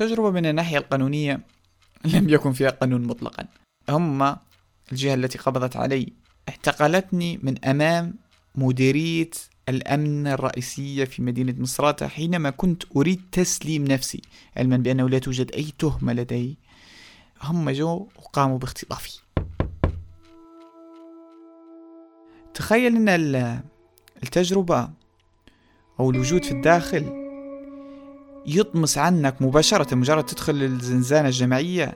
تجربة من الناحية القانونية لم يكن فيها قانون مطلقا. هم الجهة التي قبضت علي اعتقلتني من أمام مديرية الأمن الرئيسية في مدينة مصراتة حينما كنت أريد تسليم نفسي علما بأنه لا توجد أي تهمة لدي. هم جو وقاموا باختطافي تخيل أن التجربة أو الوجود في الداخل يطمس عنك مباشرة مجرد تدخل الزنزانة الجماعية.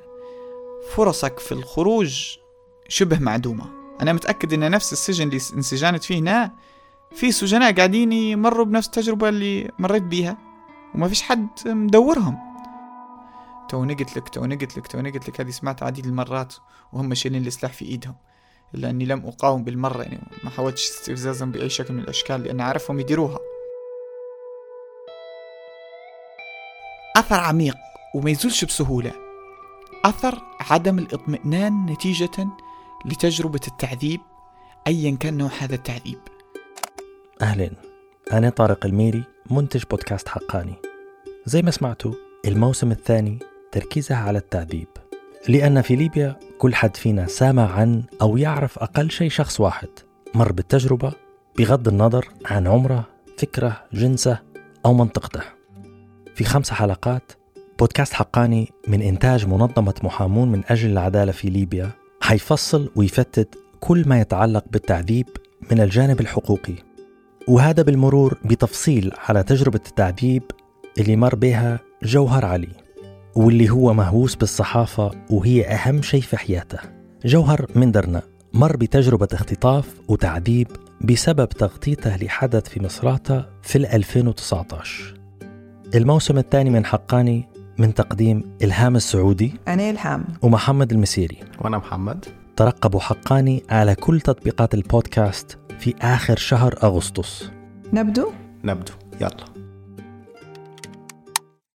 فرصك في الخروج شبه معدومة. أنا متأكد أن نفس السجن اللي انسجنت فيه هنا في سجناء قاعدين يمروا بنفس التجربة اللي مريت بيها وما فيش حد مدورهم. توني قلت لك توني قلت لك توني قلت لك هذه سمعتها عديد المرات وهم شايلين السلاح في إيدهم. إلا أني لم أقاوم بالمرة يعني ما حاولتش استفزازهم بأي شكل من الأشكال لأن عارفهم يديروها. أثر عميق وما يزولش بسهولة. أثر عدم الإطمئنان نتيجة لتجربة التعذيب ايا كان نوع هذا التعذيب. أهلين أنا طارق الميري منتج بودكاست حقاني. زي ما سمعتوا الموسم الثاني تركيزها على التعذيب. لأن في ليبيا كل حد فينا سامع عن أو يعرف أقل شيء شخص واحد. مر بالتجربة بغض النظر عن عمره فكره جنسه أو منطقته. في خمس حلقات بودكاست حقاني من إنتاج منظمة محامون من أجل العدالة في ليبيا حيفصل ويفتت كل ما يتعلق بالتعذيب من الجانب الحقوقي. وهذا بالمرور بتفصيل على تجربة التعذيب اللي مر بها جوهر علي واللي هو مهووس بالصحافة وهي أهم شيء في حياته. جوهر من درنا مر بتجربة اختطاف وتعذيب بسبب تغطيته لحدث في مصراتة في 2019 الموسم الثاني من حقاني من تقديم إلهام السعودي أنا إلهام. ومحمد المسيري. وأنا محمد. ترقبوا حقاني على كل تطبيقات البودكاست في آخر شهر أغسطس. نبدو؟ نبدو. يلا.